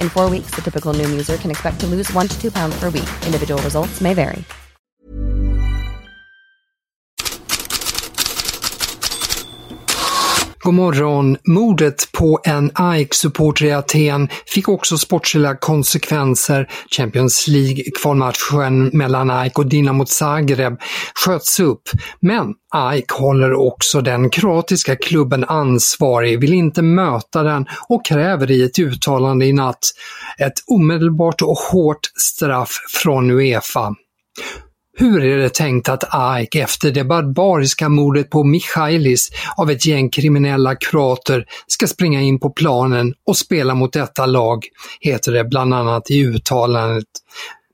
In four weeks, the typical Noom user can expect to lose one to two pounds per week. Individual results may vary. God morgon. Mordet på en AIK-supporter i Aten fick också sportsliga konsekvenser. Champions League-kvalmatchen mellan AIK och Dinamo Zagreb sköts upp. Men AIK håller också den kroatiska klubben ansvarig, vill inte möta den och kräver i ett uttalande i natt ett omedelbart och hårt straff från Uefa. Hur är det tänkt att Ike efter det barbariska mordet på Michailis av ett gäng kriminella kroater ska springa in på planen och spela mot detta lag, heter det bland annat i uttalandet.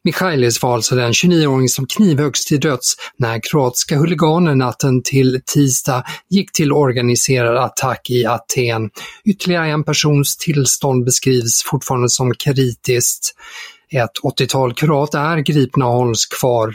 Michailis var alltså den 29-åring som knivhöggs till döds när kroatiska huliganer natten till tisdag gick till organiserad attack i Aten. Ytterligare en persons tillstånd beskrivs fortfarande som kritiskt. Ett 80-tal kroater är gripna och hålls kvar.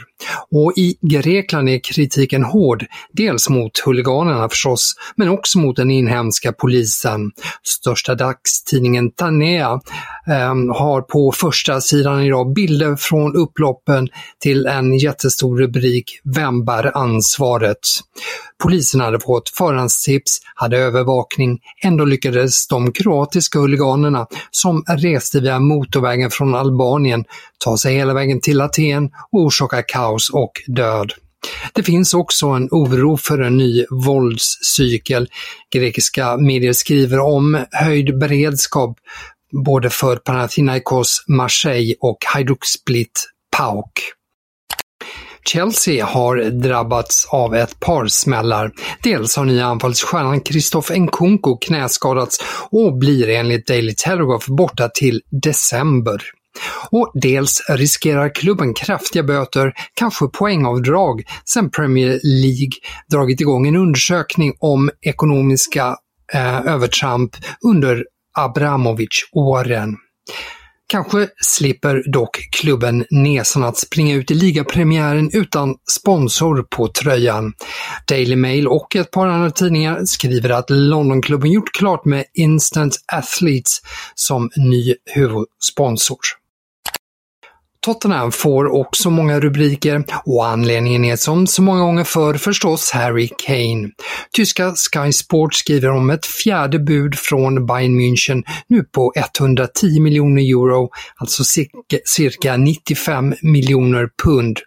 Och i Grekland är kritiken hård, dels mot huliganerna förstås, men också mot den inhemska polisen. Största dagstidningen Tanea Ehm, har på första sidan idag bilder från upploppen till en jättestor rubrik “Vem bär ansvaret?” Polisen hade fått förhandstips, hade övervakning, ändå lyckades de kroatiska huliganerna som reste via motorvägen från Albanien ta sig hela vägen till Aten och orsaka kaos och död. Det finns också en oro för en ny våldscykel. Grekiska medier skriver om höjd beredskap både för Panathinaikos Marseille och Hajduk Split PAOK. Chelsea har drabbats av ett par smällar. Dels har nya anfallsstjärnan Christoph Nkunku knäskadats och blir enligt Daily Telegraph borta till december. Och dels riskerar klubben kraftiga böter, kanske poängavdrag, sedan Premier League dragit igång en undersökning om ekonomiska eh, övertramp under Abramovic-åren. Kanske slipper dock klubben näsan att springa ut i ligapremiären utan sponsor på tröjan. Daily Mail och ett par andra tidningar skriver att Londonklubben gjort klart med Instant Athletes som ny huvudsponsor. Tottenham får också många rubriker och anledningen är som så många gånger förr förstås Harry Kane. Tyska Sky Sport skriver om ett fjärde bud från Bayern München nu på 110 miljoner euro, alltså cirka 95 miljoner pund.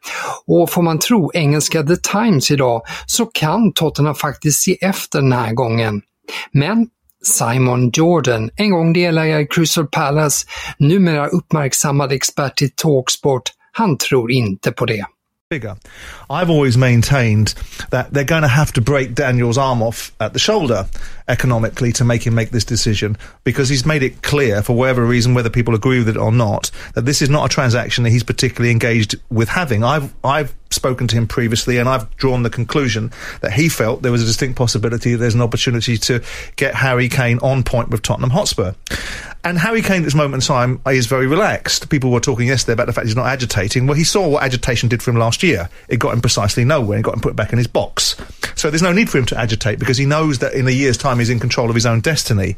Och får man tro engelska The Times idag så kan Tottenham faktiskt se efter den här gången. Men Simon Jordan, en gång delägare i Crystal Palace, numera uppmärksammad expert i Talksport, han tror inte på det. Bigger. I've always maintained that they're going to have to break Daniel's arm off at the shoulder economically to make him make this decision because he's made it clear, for whatever reason, whether people agree with it or not, that this is not a transaction that he's particularly engaged with having. I've, I've spoken to him previously, and I've drawn the conclusion that he felt there was a distinct possibility there's an opportunity to get Harry Kane on point with Tottenham Hotspur. And Harry Kane at this moment in time is very relaxed. People were talking yesterday about the fact he's not agitating. Well, he saw what agitation did for him last year. It got him precisely nowhere and got him put back in his box. So there's no need for him to agitate because he knows that in a year's time he's in control of his own destiny.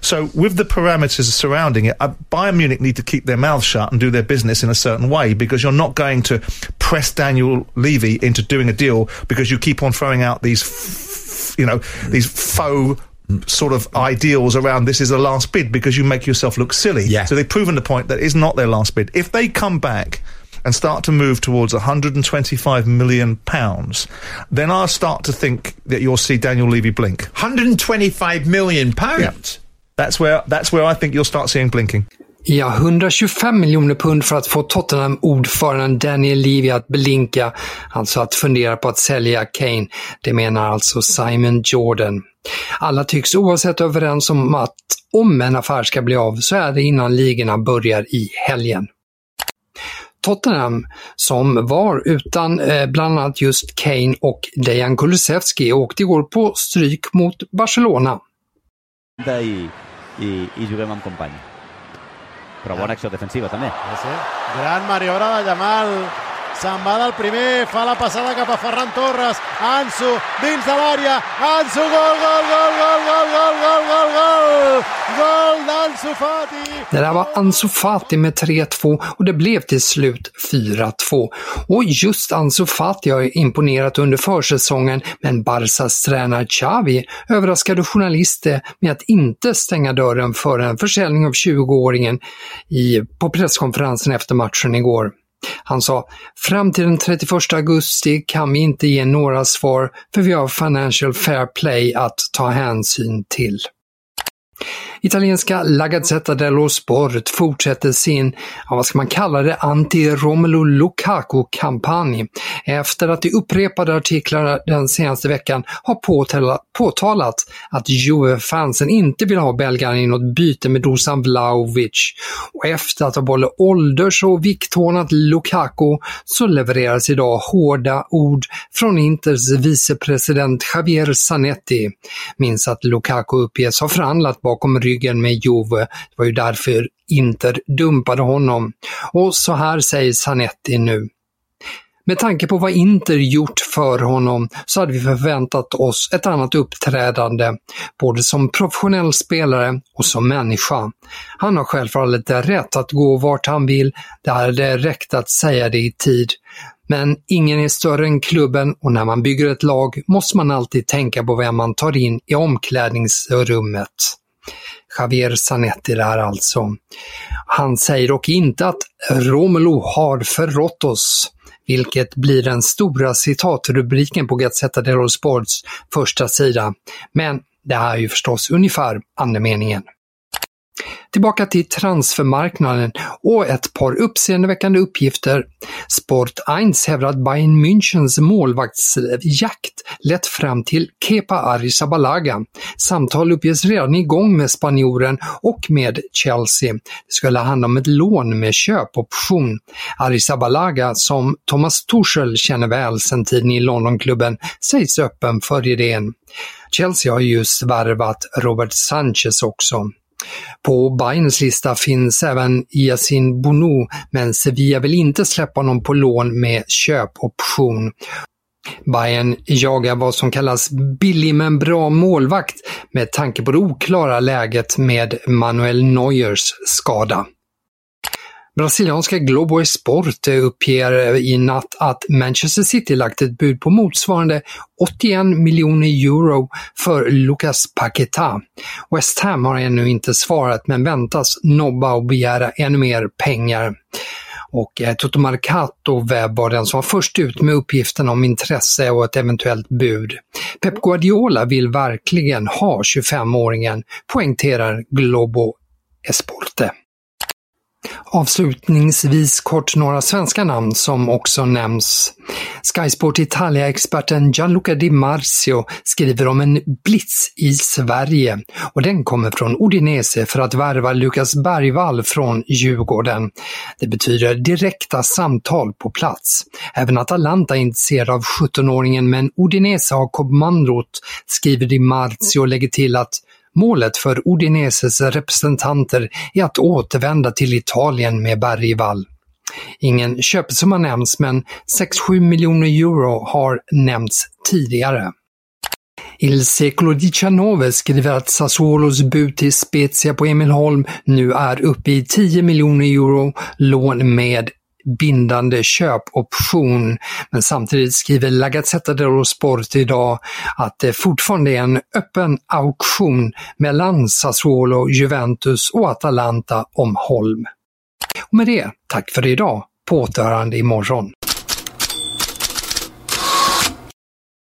So with the parameters surrounding it, uh, Bayern Munich need to keep their mouths shut and do their business in a certain way because you're not going to press Daniel Levy into doing a deal because you keep on throwing out these, f- you know, these faux sort of ideals around this is the last bid because you make yourself look silly. Yeah. So they've proven the point that it's not their last bid. If they come back and start to move towards 125 million pounds, then I'll start to think that you'll see Daniel Levy blink. 125 million pounds. That's where that's where I think you'll start seeing blinking. Ja, 125 miljoner pund för att få Tottenham-ordföranden Daniel Levy att blinka, alltså att fundera på att sälja Kane. Det menar alltså Simon Jordan. Alla tycks oavsett överens om att om en affär ska bli av så är det innan ligorna börjar i helgen. Tottenham, som var utan eh, bland annat just Kane och Dejan Kulusevski, åkte igår på stryk mot Barcelona. Però bona acció defensiva també. Sí, sí. Gran maniobra de Yamal. Se'n va del primer, fa la passada cap a Ferran Torres. Ansu, dins de l'àrea. Ansu, gol, gol, gol, gol, gol, gol, gol, gol, gol! Gol d'Ansu Fati! Det där var Ansu Fati med 3-2 och det blev till slut 4-2. Och just Ansu Fati har imponerat under försäsongen men Barsas tränare Xavi överraskade journalister med att inte stänga dörren för en försäljning av 20-åringen på presskonferensen efter matchen igår. Han sa, fram till den 31 augusti kan vi inte ge några svar för vi har Financial Fair Play att ta hänsyn till. Italienska La Gazzetta dello Sport fortsätter sin, ja, vad ska man kalla det, anti-Romelu Lukaku-kampanj efter att i upprepade artiklar den senaste veckan har påtalat, påtalat att Juve-fansen inte vill ha belgaren i något byte med Dusan Vlahovic. Och efter att ha både ålders och vikthånat Lukaku så levereras idag hårda ord från Inters vicepresident Javier Zanetti. Minns att Lukaku uppges ha förhandlat bakom ryggen med Juve. Det var ju därför Inter dumpade honom. Och så här säger Zanetti nu. Med tanke på vad Inter gjort för honom så hade vi förväntat oss ett annat uppträdande, både som professionell spelare och som människa. Han har självfallet rätt att gå vart han vill, det hade räckt att säga det i tid. Men ingen är större än klubben och när man bygger ett lag måste man alltid tänka på vem man tar in i omklädningsrummet. Javier Zanetti där alltså. Han säger dock inte att Romelu har förrått oss, vilket blir den stora citatrubriken på Gazzetta dello Sports första sida. Men det här är ju förstås ungefär andemeningen. Tillbaka till transfermarknaden och ett par uppseendeväckande uppgifter. Sport 1 hävdar att Bayern Münchens målvaktsjakt lett fram till Kepa Arrizabalaga. Samtal uppges redan igång med spanjoren och med Chelsea. Det skulle handla om ett lån med köpoption. Arrizabalaga, som Thomas Tuchel känner väl sedan tiden i Londonklubben, sägs öppen för idén. Chelsea har just värvat Robert Sanchez också. På Bayerns lista finns även Yasin Bono, men Sevilla vill inte släppa honom på lån med köpoption. Bayern jagar vad som kallas billig men bra målvakt med tanke på det oklara läget med Manuel Neuers skada. Brasilianska Globo Esporte eh, uppger eh, i natt att Manchester City lagt ett bud på motsvarande 81 miljoner euro för Lucas Paqueta. West Ham har ännu inte svarat men väntas nobba och begära ännu mer pengar. Och eh, Toto Marcato Webb var den som var först ut med uppgiften om intresse och ett eventuellt bud. Pep Guardiola vill verkligen ha 25-åringen, poängterar Globo Esporte. Avslutningsvis kort några svenska namn som också nämns. Skysport Italia-experten Gianluca Di Marzio skriver om en blitz i Sverige och den kommer från Udinese för att värva Lukas Bergvall från Djurgården. Det betyder direkta samtal på plats. Även Atalanta är intresserad av 17-åringen men Udinese har kommandot, skriver Di Marzio och lägger till att Målet för Udineses representanter är att återvända till Italien med Bergvall. Ingen köpesumma nämns men 6-7 miljoner euro har nämnts tidigare. Il Secolo XIX skriver att Sassuolos bud till Spezia på Emil Holm nu är uppe i 10 miljoner euro, lån med bindande köpoption. Men samtidigt skriver La Gazzetta dello Sport idag att det fortfarande är en öppen auktion mellan Sassuolo, Juventus och Atalanta om Holm. Och med det, tack för idag. På återhörande imorgon.